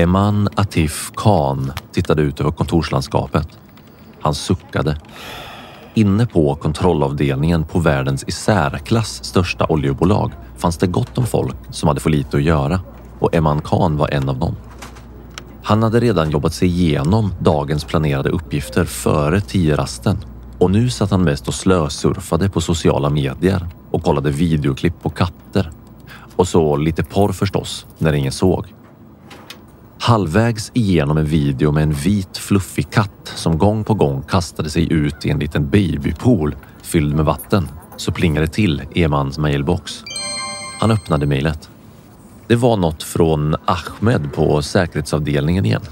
Eman Atif Khan tittade ut över kontorslandskapet. Han suckade. Inne på kontrollavdelningen på världens i särklass största oljebolag fanns det gott om folk som hade för lite att göra och Eman Khan var en av dem. Han hade redan jobbat sig igenom dagens planerade uppgifter före tio-rasten och nu satt han mest och slösurfade på sociala medier och kollade videoklipp på katter. Och så lite porr förstås, när ingen såg. Halvvägs igenom en video med en vit fluffig katt som gång på gång kastade sig ut i en liten babypool fylld med vatten så plingade det till i Emans mailbox. Han öppnade mejlet. Det var något från Ahmed på säkerhetsavdelningen igen.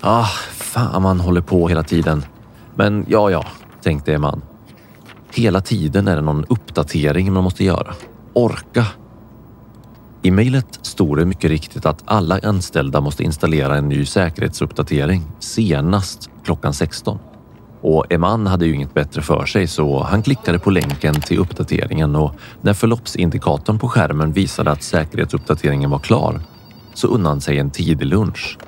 Ah, fan man håller på hela tiden. Men ja, ja, tänkte Eman. Hela tiden är det någon uppdatering man måste göra. Orka i mejlet stod det mycket riktigt att alla anställda måste installera en ny säkerhetsuppdatering senast klockan 16. Och Eman hade ju inget bättre för sig så han klickade på länken till uppdateringen och när förloppsindikatorn på skärmen visade att säkerhetsuppdateringen var klar så unnade han sig en tidig lunch.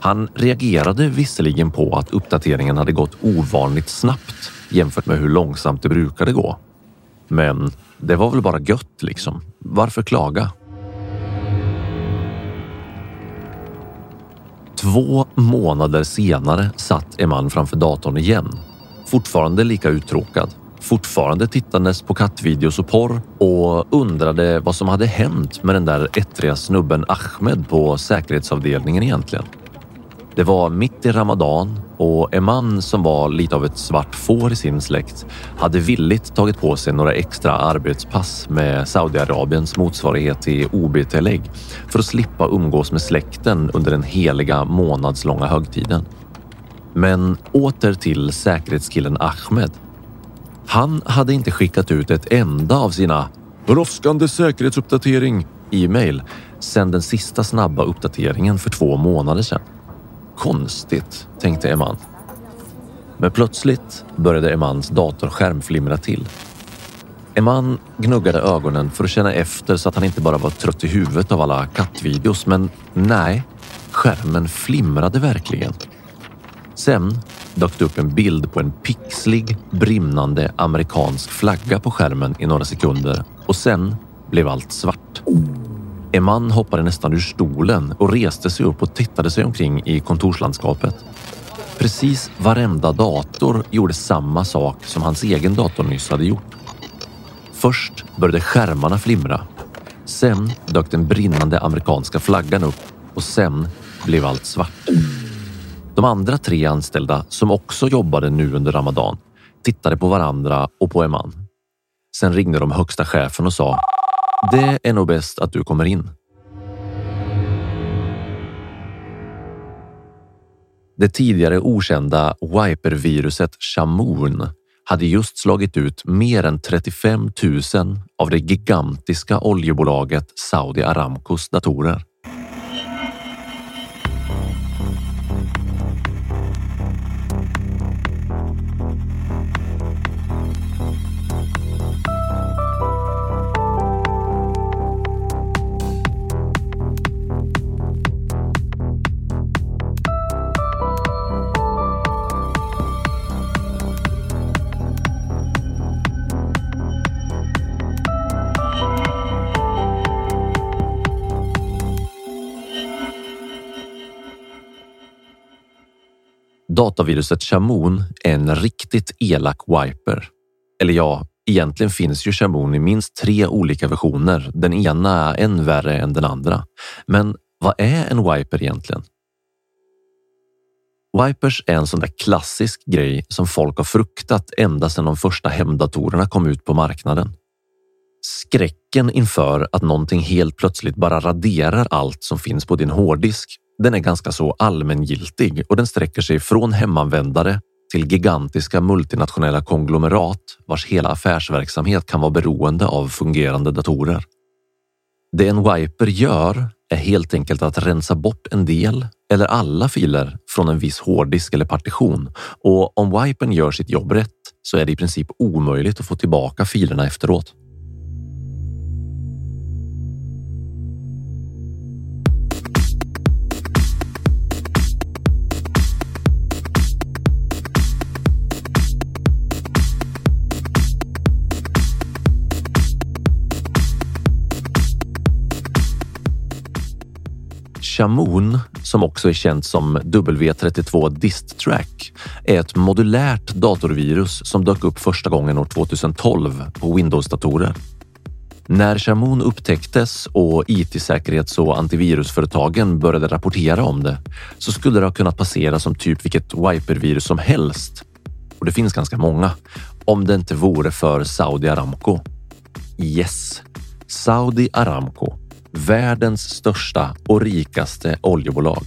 Han reagerade visserligen på att uppdateringen hade gått ovanligt snabbt jämfört med hur långsamt det brukade gå. Men det var väl bara gött liksom. Varför klaga? Två månader senare satt Eman framför datorn igen. Fortfarande lika uttråkad. Fortfarande tittandes på kattvideos och porr och undrade vad som hade hänt med den där ettriga snubben Ahmed på säkerhetsavdelningen egentligen. Det var mitt i Ramadan och en man som var lite av ett svart får i sin släkt hade villigt tagit på sig några extra arbetspass med Saudiarabiens motsvarighet till OB-tillägg för att slippa umgås med släkten under den heliga månadslånga högtiden. Men åter till säkerhetskillen Ahmed. Han hade inte skickat ut ett enda av sina brådskande säkerhetsuppdatering e-mail sedan den sista snabba uppdateringen för två månader sedan. Konstigt, tänkte Eman. Men plötsligt började Emans datorskärm flimra till. Eman gnuggade ögonen för att känna efter så att han inte bara var trött i huvudet av alla kattvideos. Men nej, skärmen flimrade verkligen. Sen dök det upp en bild på en pixlig, brinnande amerikansk flagga på skärmen i några sekunder och sen blev allt svart. En man hoppade nästan ur stolen och reste sig upp och tittade sig omkring i kontorslandskapet. Precis varenda dator gjorde samma sak som hans egen dator nyss hade gjort. Först började skärmarna flimra. Sen dök den brinnande amerikanska flaggan upp och sen blev allt svart. De andra tre anställda som också jobbade nu under Ramadan tittade på varandra och på Eman. Sen ringde de högsta chefen och sa det är nog bäst att du kommer in. Det tidigare okända wiperviruset Shamoon hade just slagit ut mer än 35 000 av det gigantiska oljebolaget Saudi Aramcos datorer. Dataviruset Shamoon är en riktigt elak wiper. Eller ja, egentligen finns ju Shamoon i minst tre olika versioner. Den ena är än värre än den andra. Men vad är en wiper egentligen? Wipers är en sån där klassisk grej som folk har fruktat ända sedan de första hemdatorerna kom ut på marknaden. Skräcken inför att någonting helt plötsligt bara raderar allt som finns på din hårddisk den är ganska så allmängiltig och den sträcker sig från hemanvändare till gigantiska multinationella konglomerat vars hela affärsverksamhet kan vara beroende av fungerande datorer. Det en wiper gör är helt enkelt att rensa bort en del eller alla filer från en viss hårddisk eller partition och om wipern gör sitt jobb rätt så är det i princip omöjligt att få tillbaka filerna efteråt. Shamoon, som också är känt som W32 Disttrack, är ett modulärt datorvirus som dök upp första gången år 2012 på Windows-datorer. När Shamoon upptäcktes och IT-säkerhets och antivirusföretagen började rapportera om det så skulle det ha kunnat passera som typ vilket wipervirus som helst. Och det finns ganska många. Om det inte vore för Saudi Aramco. Yes, Saudi Aramco världens största och rikaste oljebolag.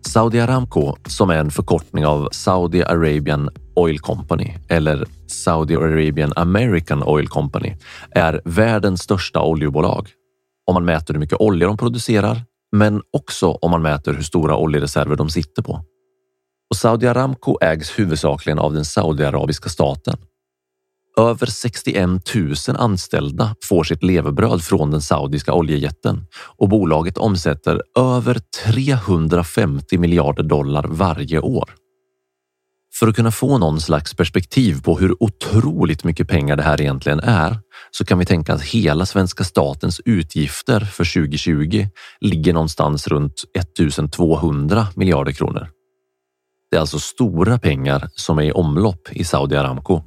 Saudi Aramco, som är en förkortning av Saudi Arabian Oil Company eller Saudi Arabian American Oil Company, är världens största oljebolag. Om man mäter hur mycket olja de producerar, men också om man mäter hur stora oljereserver de sitter på. Och Saudi Aramco ägs huvudsakligen av den saudiarabiska staten över 61 000 anställda får sitt levebröd från den saudiska oljejätten och bolaget omsätter över 350 miljarder dollar varje år. För att kunna få någon slags perspektiv på hur otroligt mycket pengar det här egentligen är så kan vi tänka att hela svenska statens utgifter för 2020 ligger någonstans runt 1200 miljarder kronor. Det är alltså stora pengar som är i omlopp i Saudi Aramco.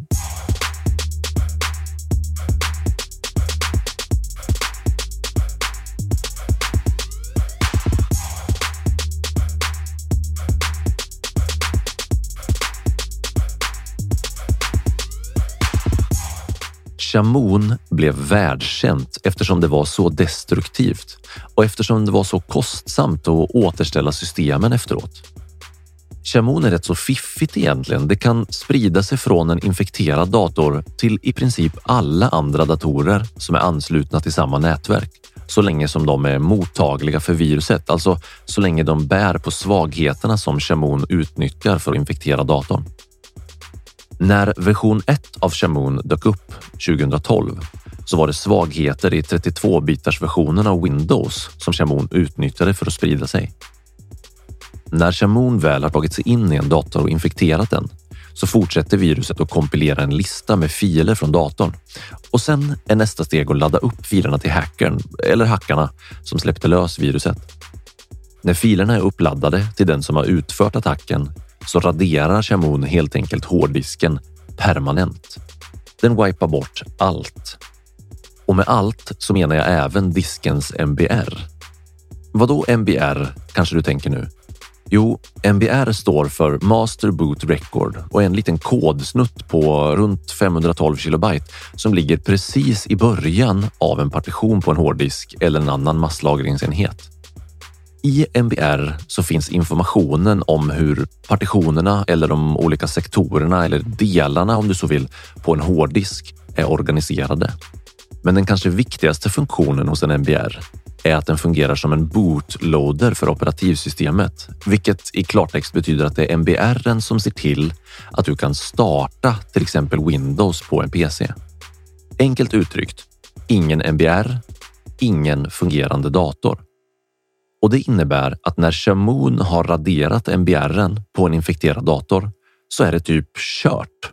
Shamoon blev världskänt eftersom det var så destruktivt och eftersom det var så kostsamt att återställa systemen efteråt. Shamoon är rätt så fiffigt egentligen. Det kan sprida sig från en infekterad dator till i princip alla andra datorer som är anslutna till samma nätverk så länge som de är mottagliga för viruset, alltså så länge de bär på svagheterna som Shamoon utnyttjar för att infektera datorn. När version 1 av Shamoon dök upp 2012 så var det svagheter i 32-bitars versionen av Windows som Shamoon utnyttjade för att sprida sig. när Shamoon väl har tagit sig in i en dator och infekterat den så fortsätter viruset att kompilera en lista med filer från datorn. Och sen är nästa steg att ladda upp filerna till hackern eller hackarna som släppte lös viruset. När filerna är uppladdade till den som har utfört attacken så raderar Shamoon helt enkelt hårddisken permanent. Den wipar bort allt. Och med allt så menar jag även diskens MBR. Vad då MBR kanske du tänker nu? Jo, MBR står för Master Boot Record och är en liten kodsnutt på runt 512 kilobyte som ligger precis i början av en partition på en hårddisk eller en annan masslagringsenhet. I MBR så finns informationen om hur partitionerna eller de olika sektorerna eller delarna om du så vill på en hårddisk är organiserade. Men den kanske viktigaste funktionen hos en MBR är att den fungerar som en bootloader för operativsystemet, vilket i klartext betyder att det är MBR som ser till att du kan starta till exempel Windows på en PC. Enkelt uttryckt, ingen MBR, ingen fungerande dator. Och det innebär att när Shamoon har raderat MBRen på en infekterad dator så är det typ kört.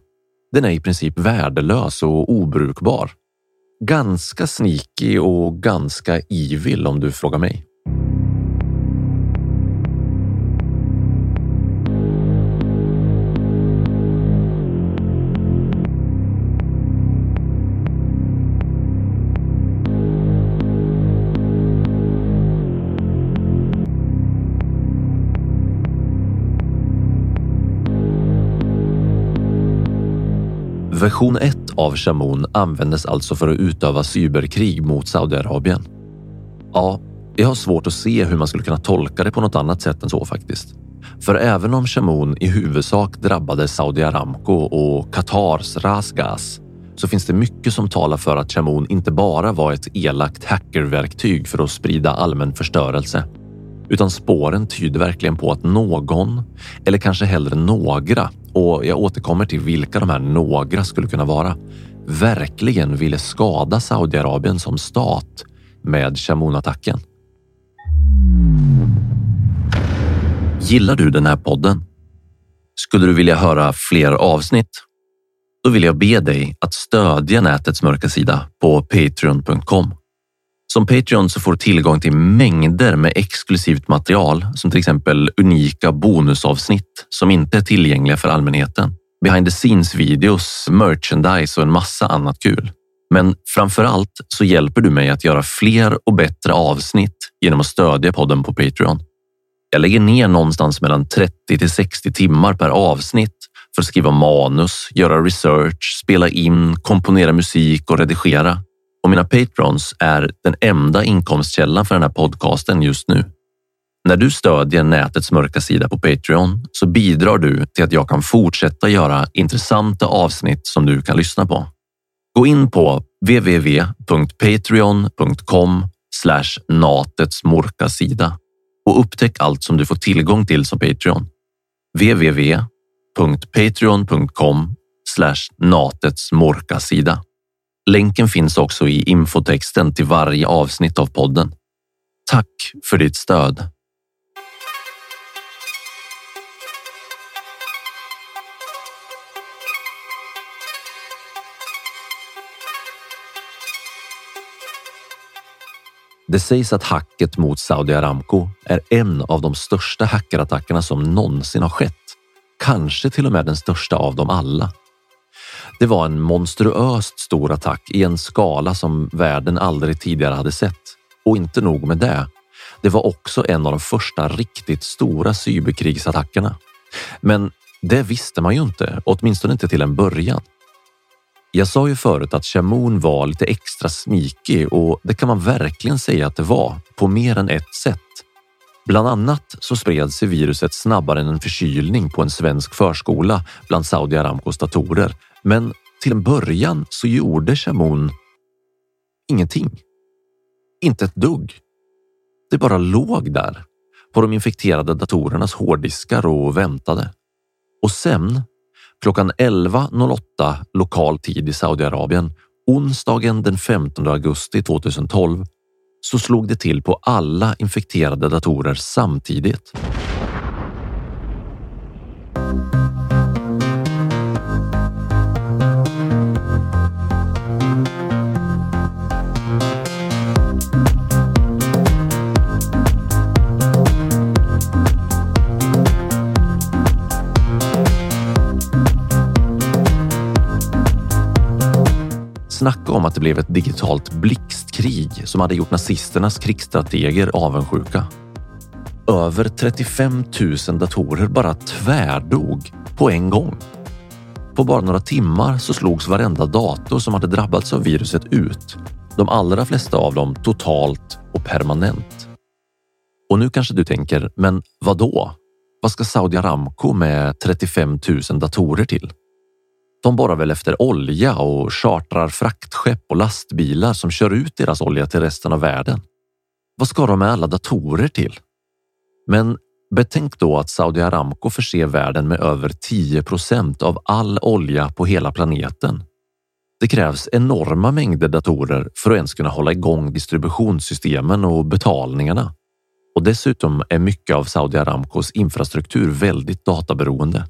Den är i princip värdelös och obrukbar. Ganska sneaky och ganska evil om du frågar mig. Version 1 av Shamoun användes alltså för att utöva cyberkrig mot Saudiarabien. Ja, jag har svårt att se hur man skulle kunna tolka det på något annat sätt än så faktiskt. För även om Shamoun i huvudsak drabbade Saudi Aramco och Qatars Rasgas så finns det mycket som talar för att Shamoun inte bara var ett elakt hackerverktyg för att sprida allmän förstörelse. Utan spåren tyder verkligen på att någon, eller kanske hellre några, och jag återkommer till vilka de här några skulle kunna vara, verkligen ville skada Saudiarabien som stat med Shamoun-attacken. Gillar du den här podden? Skulle du vilja höra fler avsnitt? Då vill jag be dig att stödja nätets mörka sida på patreon.com. Som Patreon så får du tillgång till mängder med exklusivt material som till exempel unika bonusavsnitt som inte är tillgängliga för allmänheten. Behind the scenes videos, merchandise och en massa annat kul. Men framför allt så hjälper du mig att göra fler och bättre avsnitt genom att stödja podden på Patreon. Jag lägger ner någonstans mellan 30 till 60 timmar per avsnitt för att skriva manus, göra research, spela in, komponera musik och redigera. Och mina patrons är den enda inkomstkällan för den här podcasten just nu. När du stödjer nätets mörka sida på Patreon så bidrar du till att jag kan fortsätta göra intressanta avsnitt som du kan lyssna på. Gå in på www.patreon.com natets mörka sida och upptäck allt som du får tillgång till som Patreon. www.patreon.com natets mörka sida. Länken finns också i infotexten till varje avsnitt av podden. Tack för ditt stöd. Det sägs att hacket mot Saudi Aramco är en av de största hackerattackerna som någonsin har skett. Kanske till och med den största av dem alla. Det var en monstruöst stor attack i en skala som världen aldrig tidigare hade sett. Och inte nog med det. Det var också en av de första riktigt stora cyberkrigsattackerna. Men det visste man ju inte, åtminstone inte till en början. Jag sa ju förut att Shamoon var lite extra smikig och det kan man verkligen säga att det var på mer än ett sätt. Bland annat så spred sig viruset snabbare än en förkylning på en svensk förskola bland Saudi Aramcos datorer men till en början så gjorde Shamoun ingenting. Inte ett dugg. Det bara låg där på de infekterade datorernas hårddiskar och väntade. Och sen klockan 11.08 lokal tid i Saudiarabien onsdagen den 15 augusti 2012 så slog det till på alla infekterade datorer samtidigt. Snacka om att det blev ett digitalt blixtkrig som hade gjort nazisternas krigsstrateger avundsjuka. Över 35 000 datorer bara tvärdog på en gång. På bara några timmar så slogs varenda dator som hade drabbats av viruset ut. De allra flesta av dem totalt och permanent. Och nu kanske du tänker, men vad då? Vad ska Saudi Aramco med 35 000 datorer till? De borrar väl efter olja och chartrar fraktskepp och lastbilar som kör ut deras olja till resten av världen. Vad ska de med alla datorer till? Men betänk då att Saudi Aramco förser världen med över 10 procent av all olja på hela planeten. Det krävs enorma mängder datorer för att ens kunna hålla igång distributionssystemen och betalningarna. Och dessutom är mycket av Saudi Aramcos infrastruktur väldigt databeroende.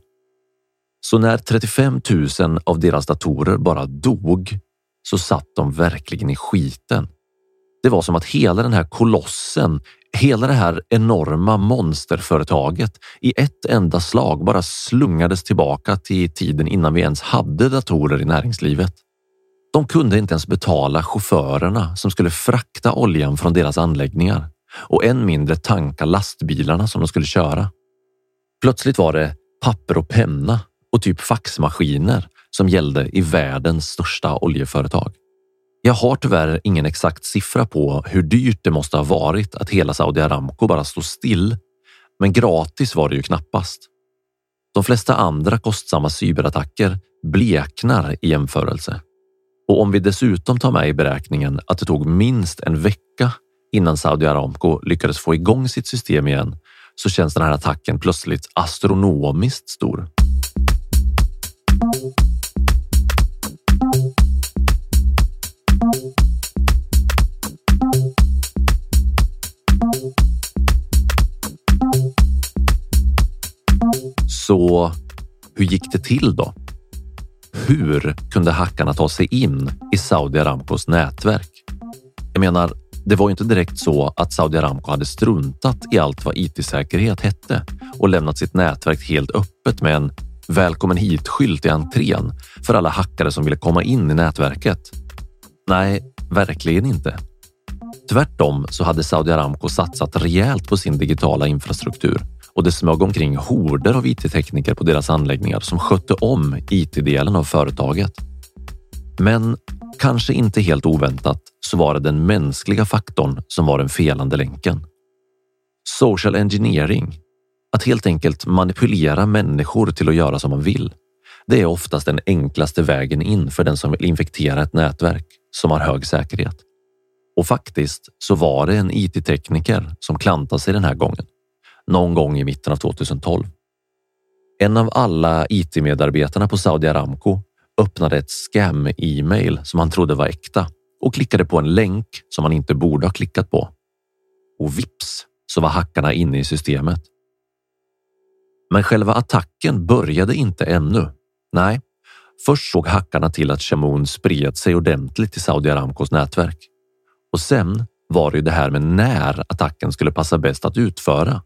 Så när 35 000 av deras datorer bara dog så satt de verkligen i skiten. Det var som att hela den här kolossen, hela det här enorma monsterföretaget i ett enda slag bara slungades tillbaka till tiden innan vi ens hade datorer i näringslivet. De kunde inte ens betala chaufförerna som skulle frakta oljan från deras anläggningar och än mindre tanka lastbilarna som de skulle köra. Plötsligt var det papper och penna och typ faxmaskiner som gällde i världens största oljeföretag. Jag har tyvärr ingen exakt siffra på hur dyrt det måste ha varit att hela Saudi Aramco bara stod still, men gratis var det ju knappast. De flesta andra kostsamma cyberattacker bleknar i jämförelse. Och om vi dessutom tar med i beräkningen att det tog minst en vecka innan Saudi Aramco lyckades få igång sitt system igen så känns den här attacken plötsligt astronomiskt stor. Så hur gick det till då? Hur kunde hackarna ta sig in i Saudi Aramcos nätverk? Jag menar, det var ju inte direkt så att Saudi Aramco hade struntat i allt vad it-säkerhet hette och lämnat sitt nätverk helt öppet med en välkommen hit-skylt i entrén för alla hackare som ville komma in i nätverket. Nej, verkligen inte. Tvärtom så hade Saudi Aramco satsat rejält på sin digitala infrastruktur och det smög omkring horder av it-tekniker på deras anläggningar som skötte om it-delen av företaget. Men kanske inte helt oväntat så var det den mänskliga faktorn som var den felande länken. Social engineering, att helt enkelt manipulera människor till att göra som man vill. Det är oftast den enklaste vägen in för den som vill infektera ett nätverk som har hög säkerhet. Och faktiskt så var det en it-tekniker som klantade sig den här gången. Någon gång i mitten av 2012. En av alla it-medarbetarna på Saudi Aramco öppnade ett scam-e-mail som han trodde var äkta och klickade på en länk som han inte borde ha klickat på. Och vips så var hackarna inne i systemet. Men själva attacken började inte ännu. Nej, först såg hackarna till att Shamoon spred sig ordentligt i Saudi Aramcos nätverk. Och sen var det ju det här med när attacken skulle passa bäst att utföra.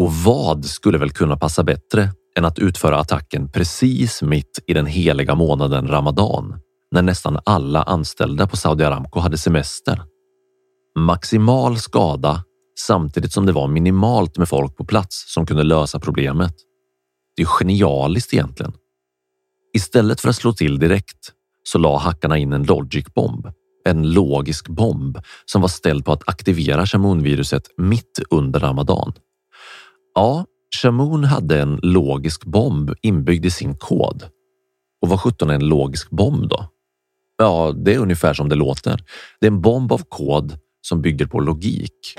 Och vad skulle väl kunna passa bättre än att utföra attacken precis mitt i den heliga månaden Ramadan när nästan alla anställda på Saudi Aramco hade semester. Maximal skada samtidigt som det var minimalt med folk på plats som kunde lösa problemet. Det är genialiskt egentligen. Istället för att slå till direkt så la hackarna in en logic-bomb, en logisk bomb som var ställd på att aktivera Shamoon-viruset mitt under Ramadan. Ja, Shamoon hade en logisk bomb inbyggd i sin kod. Och vad sjutton är en logisk bomb då? Ja, det är ungefär som det låter. Det är en bomb av kod som bygger på logik.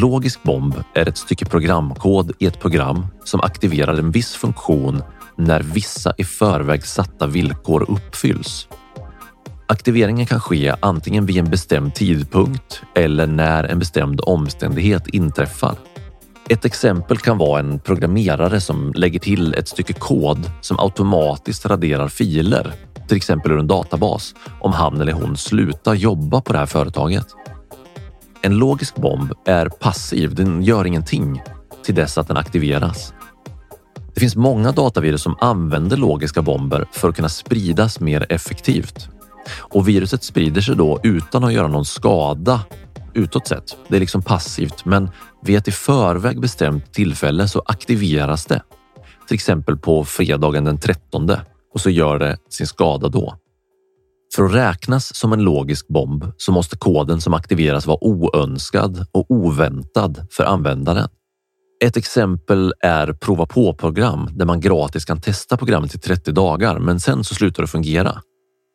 Logisk bomb är ett stycke programkod i ett program som aktiverar en viss funktion när vissa i förväg satta villkor uppfylls. Aktiveringen kan ske antingen vid en bestämd tidpunkt eller när en bestämd omständighet inträffar. Ett exempel kan vara en programmerare som lägger till ett stycke kod som automatiskt raderar filer, till exempel ur en databas, om han eller hon slutar jobba på det här företaget. En logisk bomb är passiv, den gör ingenting till dess att den aktiveras. Det finns många datavirus som använder logiska bomber för att kunna spridas mer effektivt. Och viruset sprider sig då utan att göra någon skada utåt sett. Det är liksom passivt, men vid ett i förväg bestämt tillfälle så aktiveras det. Till exempel på fredagen den 13 och så gör det sin skada då. För att räknas som en logisk bomb så måste koden som aktiveras vara oönskad och oväntad för användaren. Ett exempel är prova på-program där man gratis kan testa programmet i 30 dagar, men sen så slutar det fungera.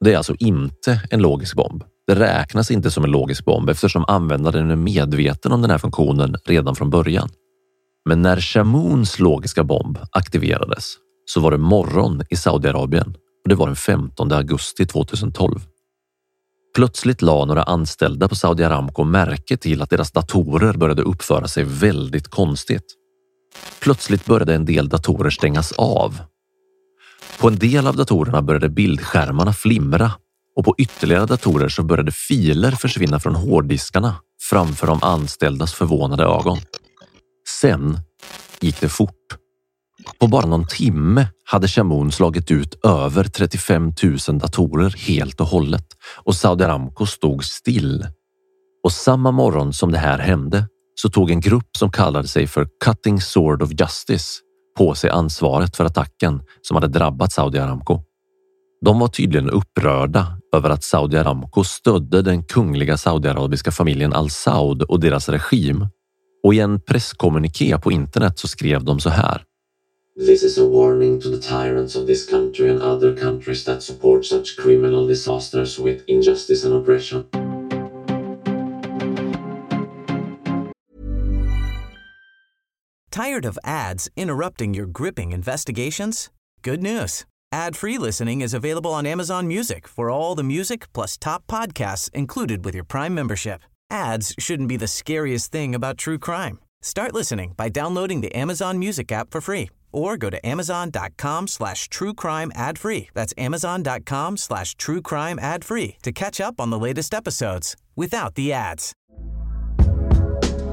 Det är alltså inte en logisk bomb. Det räknas inte som en logisk bomb eftersom användaren är medveten om den här funktionen redan från början. Men när Shamoons logiska bomb aktiverades så var det morgon i Saudiarabien och det var den 15 augusti 2012. Plötsligt la några anställda på Saudi Aramco märke till att deras datorer började uppföra sig väldigt konstigt. Plötsligt började en del datorer stängas av. På en del av datorerna började bildskärmarna flimra och på ytterligare datorer så började filer försvinna från hårddiskarna framför de anställdas förvånade ögon. Sen gick det fort. På bara någon timme hade Shamoun slagit ut över 35 000 datorer helt och hållet och Saudi Aramco stod still. Och samma morgon som det här hände så tog en grupp som kallade sig för Cutting Sword of Justice på sig ansvaret för attacken som hade drabbat Saudi Aramco. De var tydligen upprörda över att Saudi Aramco stödde den kungliga saudiarabiska familjen Al Saud och deras regim. Och i en presskommuniké på internet så skrev de så här. This is a warning to the tyrants of this country and other countries that support such criminal disasters with injustice and oppression. Tired of ads interrupting your gripping investigations? Good news. Ad-free listening is available on Amazon Music for all the music plus top podcasts included with your Prime membership. Ads shouldn't be the scariest thing about true crime. Start listening by downloading the Amazon Music app for free or go to amazon.com slash true crime ad free. That's amazon.com slash true crime ad free to catch up on the latest episodes without the ads.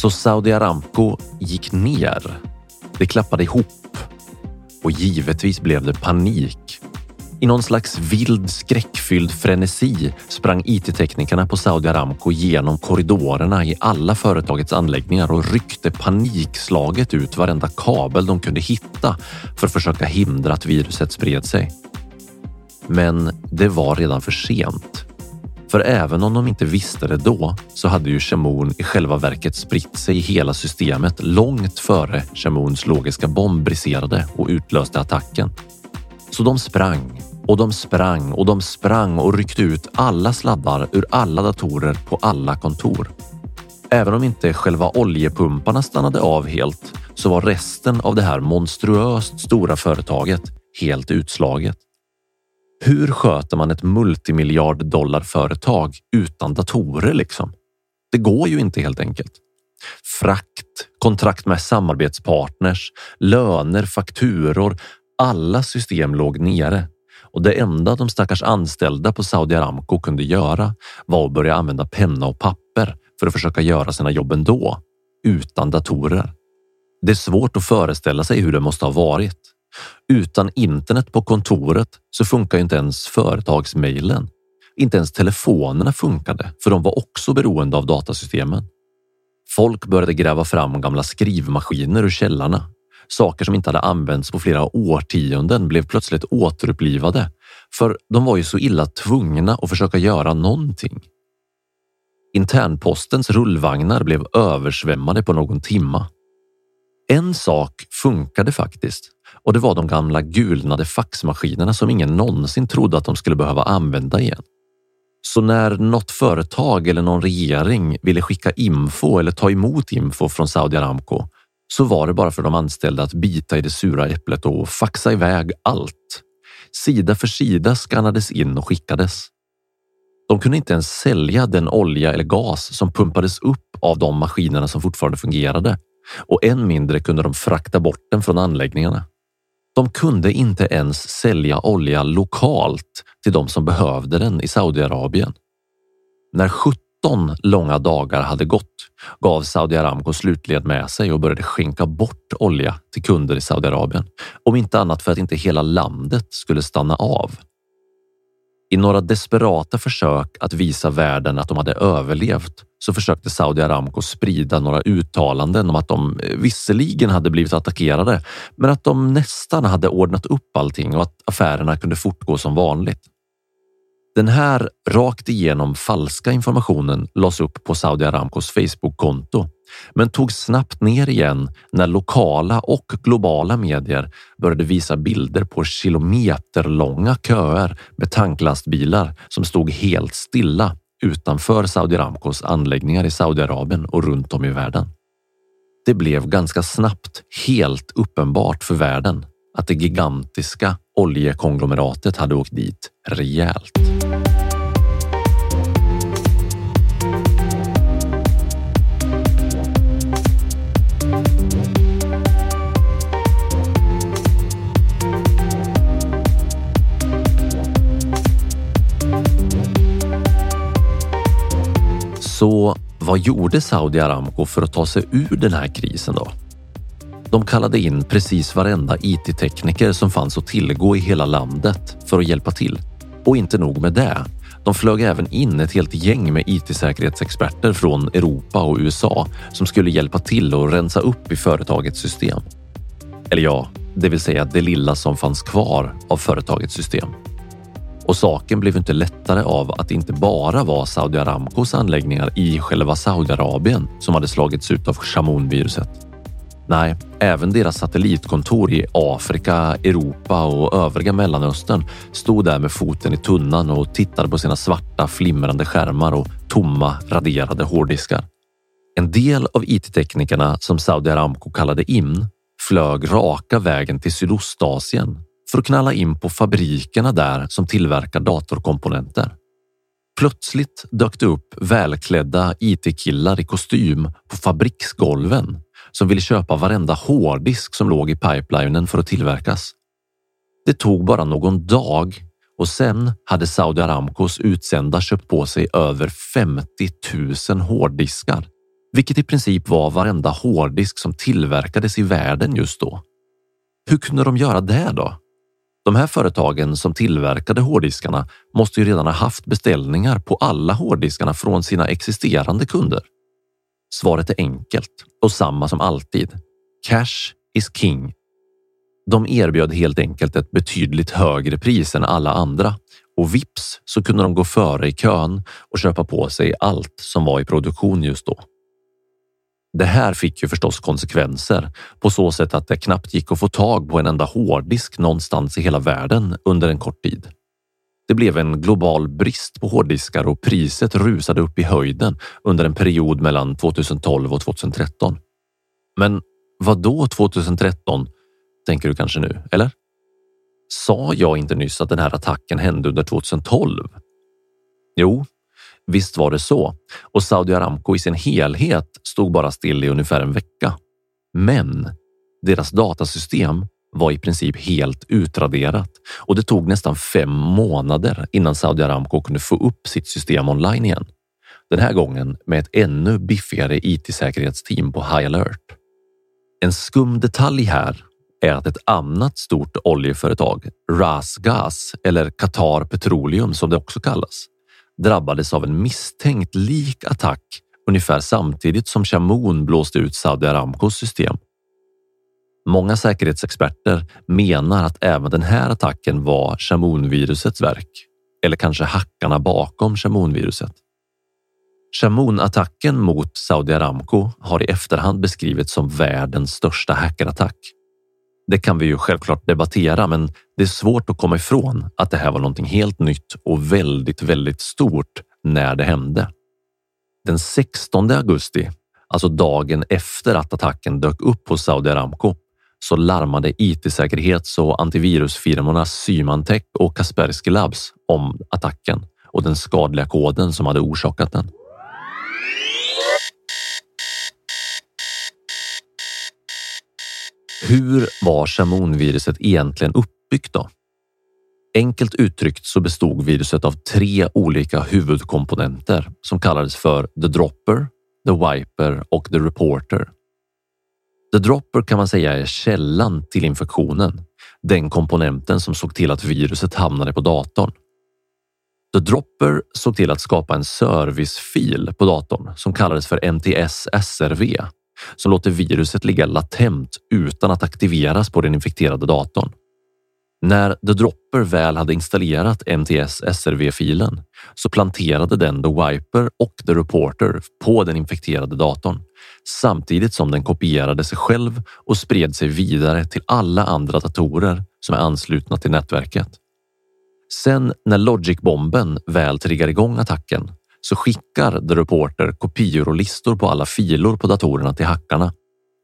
Så Saudi Aramco gick ner. Det klappade ihop och givetvis blev det panik. I någon slags vild skräckfylld frenesi sprang IT-teknikerna på Saudi Aramco genom korridorerna i alla företagets anläggningar och ryckte panikslaget ut varenda kabel de kunde hitta för att försöka hindra att viruset spred sig. Men det var redan för sent. För även om de inte visste det då så hade ju Shamoun i själva verket spritt sig i hela systemet långt före Shamouns logiska bomb briserade och utlöste attacken. Så de sprang och de sprang och de sprang och ryckte ut alla sladdar ur alla datorer på alla kontor. Även om inte själva oljepumparna stannade av helt så var resten av det här monstruöst stora företaget helt utslaget. Hur sköter man ett multimiljard dollar företag utan datorer liksom? Det går ju inte helt enkelt. Frakt, kontrakt med samarbetspartners, löner, fakturor. Alla system låg nere och det enda de stackars anställda på Saudi Aramco kunde göra var att börja använda penna och papper för att försöka göra sina jobb ändå, utan datorer. Det är svårt att föreställa sig hur det måste ha varit. Utan internet på kontoret så funkar inte ens företagsmejlen. Inte ens telefonerna funkade, för de var också beroende av datasystemen. Folk började gräva fram gamla skrivmaskiner ur källarna. Saker som inte hade använts på flera årtionden blev plötsligt återupplivade, för de var ju så illa tvungna att försöka göra någonting. Internpostens rullvagnar blev översvämmade på någon timma. En sak funkade faktiskt och det var de gamla gulnade faxmaskinerna som ingen någonsin trodde att de skulle behöva använda igen. Så när något företag eller någon regering ville skicka info eller ta emot info från Saudi Aramco så var det bara för de anställda att bita i det sura äpplet och faxa iväg allt. Sida för sida skannades in och skickades. De kunde inte ens sälja den olja eller gas som pumpades upp av de maskinerna som fortfarande fungerade och än mindre kunde de frakta bort den från anläggningarna. De kunde inte ens sälja olja lokalt till de som behövde den i Saudiarabien. När 17 långa dagar hade gått gav Saudi Aramco slutligen med sig och började skänka bort olja till kunder i Saudiarabien. Om inte annat för att inte hela landet skulle stanna av. I några desperata försök att visa världen att de hade överlevt så försökte Saudi Aramco sprida några uttalanden om att de eh, visserligen hade blivit attackerade, men att de nästan hade ordnat upp allting och att affärerna kunde fortgå som vanligt. Den här rakt igenom falska informationen lades upp på Saudi Aramcos Facebook-konto, men togs snabbt ner igen när lokala och globala medier började visa bilder på kilometerlånga köer med tanklastbilar som stod helt stilla utanför Saudi Aramcos anläggningar i Saudiarabien och runt om i världen. Det blev ganska snabbt helt uppenbart för världen att det gigantiska oljekonglomeratet hade åkt dit rejält. Så vad gjorde Saudi Aramco för att ta sig ur den här krisen då? De kallade in precis varenda IT-tekniker som fanns att tillgå i hela landet för att hjälpa till. Och inte nog med det. De flög även in ett helt gäng med IT-säkerhetsexperter från Europa och USA som skulle hjälpa till att rensa upp i företagets system. Eller ja, det vill säga det lilla som fanns kvar av företagets system. Och saken blev inte lättare av att det inte bara var Saudi Aramcos anläggningar i själva Saudiarabien som hade slagits ut av Shamoun-viruset. Nej, även deras satellitkontor i Afrika, Europa och övriga Mellanöstern stod där med foten i tunnan och tittade på sina svarta flimrande skärmar och tomma raderade hårddiskar. En del av IT-teknikerna som Saudi Aramco kallade in flög raka vägen till Sydostasien för att knalla in på fabrikerna där som tillverkar datorkomponenter. Plötsligt dök det upp välklädda IT-killar i kostym på fabriksgolven som ville köpa varenda hårddisk som låg i pipelinen för att tillverkas. Det tog bara någon dag och sen hade Saudi Aramcos utsända köpt på sig över 50 000 hårddiskar, vilket i princip var varenda hårddisk som tillverkades i världen just då. Hur kunde de göra det då? De här företagen som tillverkade hårddiskarna måste ju redan ha haft beställningar på alla hårddiskarna från sina existerande kunder. Svaret är enkelt och samma som alltid. Cash is king. De erbjöd helt enkelt ett betydligt högre pris än alla andra och vips så kunde de gå före i kön och köpa på sig allt som var i produktion just då. Det här fick ju förstås konsekvenser på så sätt att det knappt gick att få tag på en enda hårddisk någonstans i hela världen under en kort tid. Det blev en global brist på hårddiskar och priset rusade upp i höjden under en period mellan 2012 och 2013. Men vad då 2013? Tänker du kanske nu, eller? Sa jag inte nyss att den här attacken hände under 2012? Jo, Visst var det så och Saudi Aramco i sin helhet stod bara still i ungefär en vecka. Men deras datasystem var i princip helt utraderat och det tog nästan fem månader innan Saudi Aramco kunde få upp sitt system online igen. Den här gången med ett ännu biffigare IT-säkerhetsteam på High alert. En skum detalj här är att ett annat stort oljeföretag, Rasgas eller Qatar Petroleum som det också kallas, drabbades av en misstänkt lik attack ungefär samtidigt som Chamoun blåste ut Saudi Aramcos system. Många säkerhetsexperter menar att även den här attacken var Chamoun-virusets verk eller kanske hackarna bakom Chamoun-viruset. Chamoun-attacken mot Saudi Aramco har i efterhand beskrivits som världens största hackerattack. Det kan vi ju självklart debattera, men det är svårt att komma ifrån att det här var någonting helt nytt och väldigt, väldigt stort när det hände. Den 16 augusti, alltså dagen efter att attacken dök upp hos Saudi Aramco, så larmade IT-säkerhets och antivirusfirmorna Symantec och Kaspersky Labs om attacken och den skadliga koden som hade orsakat den. Hur var Chamonviruset egentligen uppbyggt då? Enkelt uttryckt så bestod viruset av tre olika huvudkomponenter som kallades för The Dropper, The Wiper och The Reporter. The Dropper kan man säga är källan till infektionen, den komponenten som såg till att viruset hamnade på datorn. The Dropper såg till att skapa en servicefil på datorn som kallades för NTS SRV som låter viruset ligga latent utan att aktiveras på den infekterade datorn. När The Dropper väl hade installerat MTS SRV-filen så planterade den The Wiper och The Reporter på den infekterade datorn samtidigt som den kopierade sig själv och spred sig vidare till alla andra datorer som är anslutna till nätverket. Sen när Logic-bomben väl triggar igång attacken så skickar The Reporter kopior och listor på alla filor på datorerna till hackarna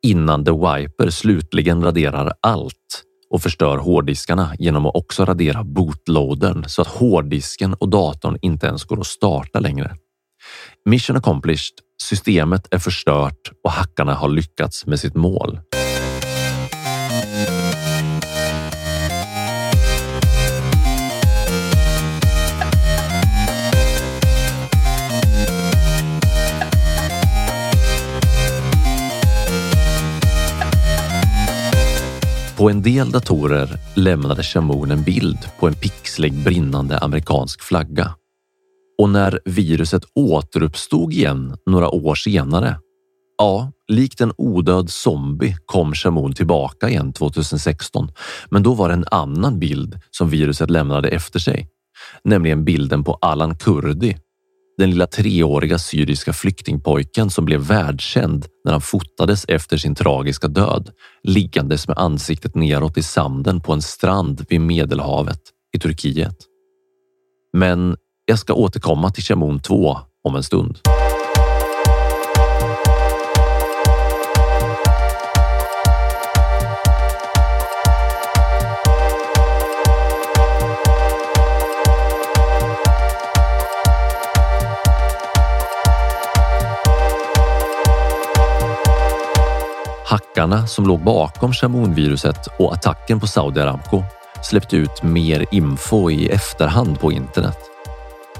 innan The Wiper slutligen raderar allt och förstör hårddiskarna genom att också radera bootloadern så att hårddisken och datorn inte ens går att starta längre. Mission accomplished. Systemet är förstört och hackarna har lyckats med sitt mål. På en del datorer lämnade Shamoun en bild på en pixlig brinnande amerikansk flagga. Och när viruset återuppstod igen några år senare, ja, likt en odöd zombie kom Shamoun tillbaka igen 2016. Men då var det en annan bild som viruset lämnade efter sig, nämligen bilden på Alan Kurdi den lilla treåriga syriska flyktingpojken som blev världskänd när han fotades efter sin tragiska död, liggandes med ansiktet neråt i sanden på en strand vid Medelhavet i Turkiet. Men jag ska återkomma till Shamoun 2 om en stund. Hackarna som låg bakom Shamoun-viruset och attacken på Saudi Aramco släppte ut mer info i efterhand på internet.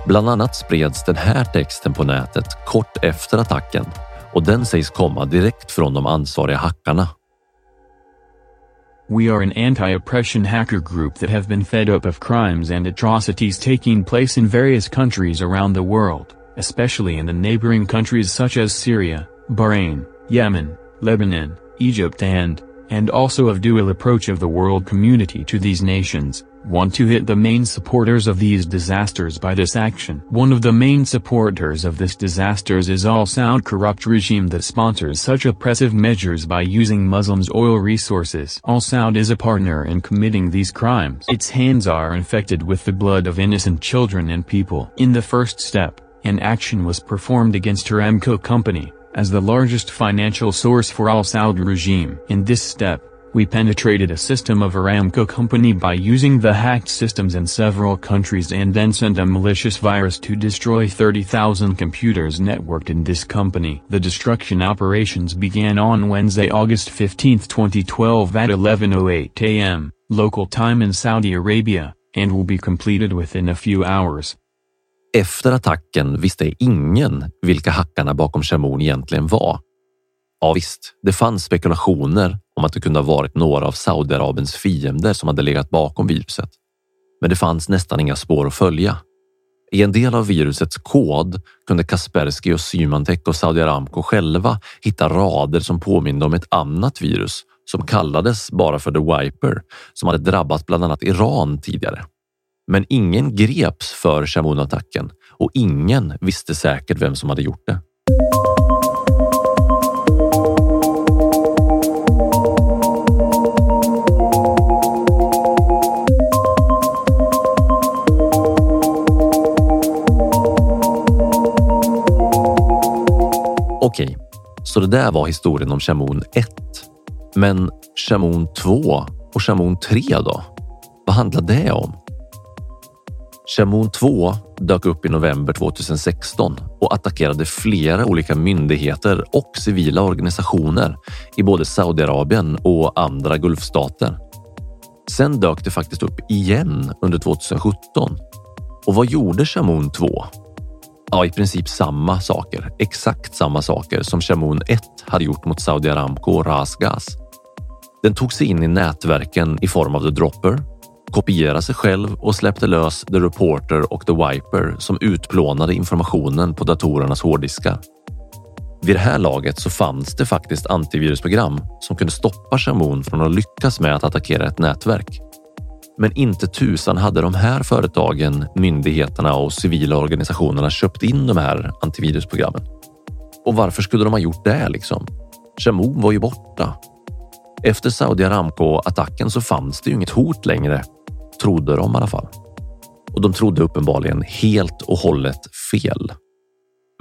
Bland annat spreds den här texten på nätet kort efter attacken och den sägs komma direkt från de ansvariga hackarna. We are an anti-oppression hacker group that have been fed up of crimes and atrocities taking place in various countries around the world, especially in the neighboring countries such as Syria, Bahrain, Yemen, Lebanon, Egypt and, and also of dual approach of the world community to these nations, want to hit the main supporters of these disasters by this action. One of the main supporters of this disasters is Al Saud corrupt regime that sponsors such oppressive measures by using Muslims' oil resources. Al Saud is a partner in committing these crimes. Its hands are infected with the blood of innocent children and people. In the first step, an action was performed against Aramco company, as the largest financial source for Al Saud regime. In this step, we penetrated a system of Aramco company by using the hacked systems in several countries and then sent a malicious virus to destroy 30,000 computers networked in this company. The destruction operations began on Wednesday, August 15, 2012 at 11.08 am, local time in Saudi Arabia, and will be completed within a few hours. Efter attacken visste ingen vilka hackarna bakom Shamoun egentligen var. Ja visst, det fanns spekulationer om att det kunde ha varit några av Saudiarabiens fiender som hade legat bakom viruset. Men det fanns nästan inga spår att följa. I en del av virusets kod kunde Kaspersky och Symantec och Saudi Aramco själva hitta rader som påminde om ett annat virus som kallades bara för The Wiper som hade drabbat bland annat Iran tidigare. Men ingen greps för Shamoun-attacken och ingen visste säkert vem som hade gjort det. Okej, så det där var historien om Shamoun 1. Men Shamoun 2 och Shamoun 3 då? Vad handlar det om? Shamoon 2 dök upp i november 2016 och attackerade flera olika myndigheter och civila organisationer i både Saudiarabien och andra Gulfstater. Sen dök det faktiskt upp igen under 2017. Och vad gjorde Shamoon 2? Ja, i princip samma saker. Exakt samma saker som Shamoon 1 hade gjort mot Saudi Aramco och Rasgas. Den tog sig in i nätverken i form av The Dropper, kopierade sig själv och släppte lös The Reporter och The Wiper som utplånade informationen på datorernas hårddiskar. Vid det här laget så fanns det faktiskt antivirusprogram som kunde stoppa Shamoon från att lyckas med att attackera ett nätverk. Men inte tusan hade de här företagen, myndigheterna och civila organisationerna köpt in de här antivirusprogrammen. Och varför skulle de ha gjort det liksom? Shamoon var ju borta. Efter Saudi Aramco-attacken så fanns det ju inget hot längre, trodde de i alla fall. Och de trodde uppenbarligen helt och hållet fel.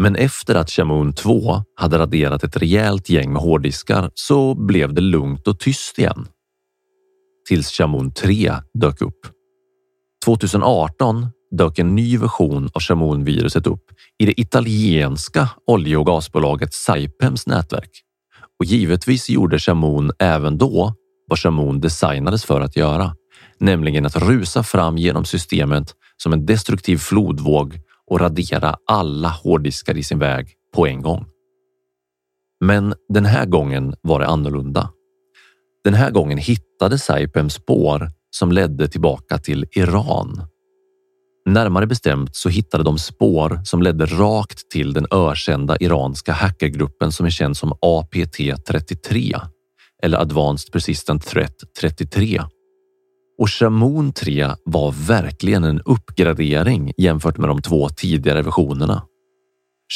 Men efter att Shamoon 2 hade raderat ett rejält gäng med hårddiskar så blev det lugnt och tyst igen tills Shamoon 3 dök upp. 2018 dök en ny version av Shamoon-viruset upp i det italienska olje och gasbolaget Saipems nätverk. Och givetvis gjorde Shamoun även då vad Shamoun designades för att göra, nämligen att rusa fram genom systemet som en destruktiv flodvåg och radera alla hårddiskar i sin väg på en gång. Men den här gången var det annorlunda. Den här gången hittade Saipem spår som ledde tillbaka till Iran. Närmare bestämt så hittade de spår som ledde rakt till den ökända iranska hackergruppen som är känd som APT-33 eller Advanced Persistent Threat 33. Och Shamoon 3 var verkligen en uppgradering jämfört med de två tidigare versionerna.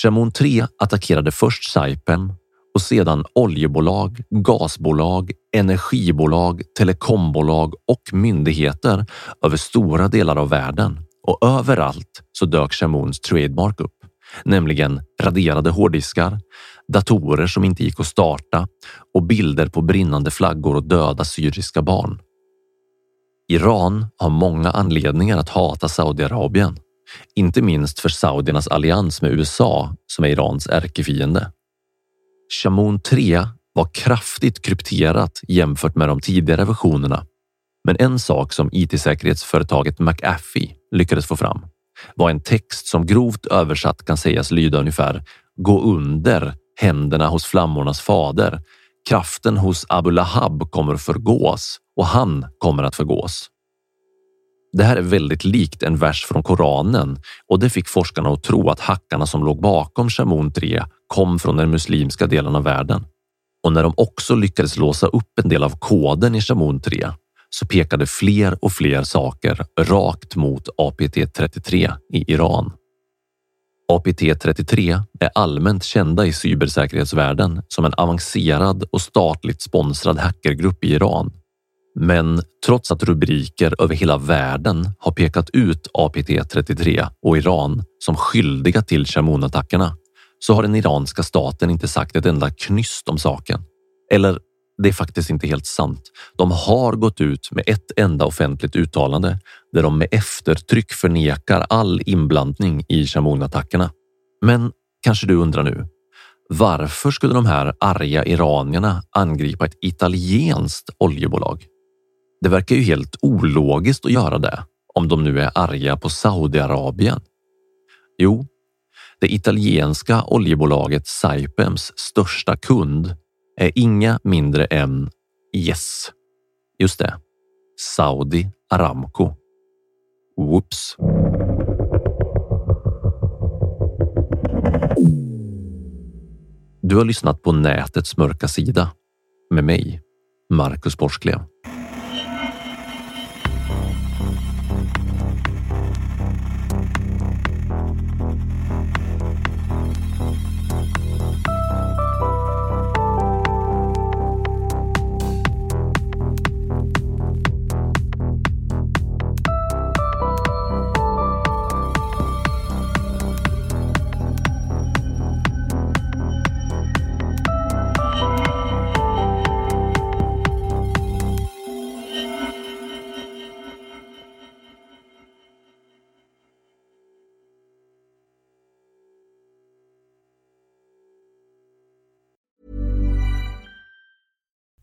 Shamoon 3 attackerade först Saipem och sedan oljebolag, gasbolag, energibolag, telekombolag och myndigheter över stora delar av världen. Och överallt så dök Shamoons trademark upp, nämligen raderade hårddiskar, datorer som inte gick att starta och bilder på brinnande flaggor och döda syriska barn. Iran har många anledningar att hata Saudiarabien, inte minst för saudiernas allians med USA som är Irans ärkefiende. Shamoon 3 var kraftigt krypterat jämfört med de tidigare versionerna. Men en sak som IT-säkerhetsföretaget McAfee lyckades få fram var en text som grovt översatt kan sägas lyda ungefär Gå under händerna hos flammornas fader. Kraften hos Abu Lahab kommer förgås och han kommer att förgås. Det här är väldigt likt en vers från Koranen och det fick forskarna att tro att hackarna som låg bakom Shamoun 3 kom från den muslimska delen av världen. Och när de också lyckades låsa upp en del av koden i Shamoun 3 så pekade fler och fler saker rakt mot APT-33 i Iran. APT-33 är allmänt kända i cybersäkerhetsvärlden som en avancerad och statligt sponsrad hackergrupp i Iran men trots att rubriker över hela världen har pekat ut APT-33 och Iran som skyldiga till Shamoun-attackerna så har den iranska staten inte sagt ett enda knyst om saken. Eller det är faktiskt inte helt sant. De har gått ut med ett enda offentligt uttalande där de med eftertryck förnekar all inblandning i shamoun attackerna. Men kanske du undrar nu, varför skulle de här arga iranierna angripa ett italienskt oljebolag? Det verkar ju helt ologiskt att göra det om de nu är arga på Saudiarabien. Jo, det italienska oljebolaget Saipems största kund är inga mindre än Yes, just det. Saudi Aramco. Whoops. Du har lyssnat på Nätets mörka sida med mig, Marcus Borsklev.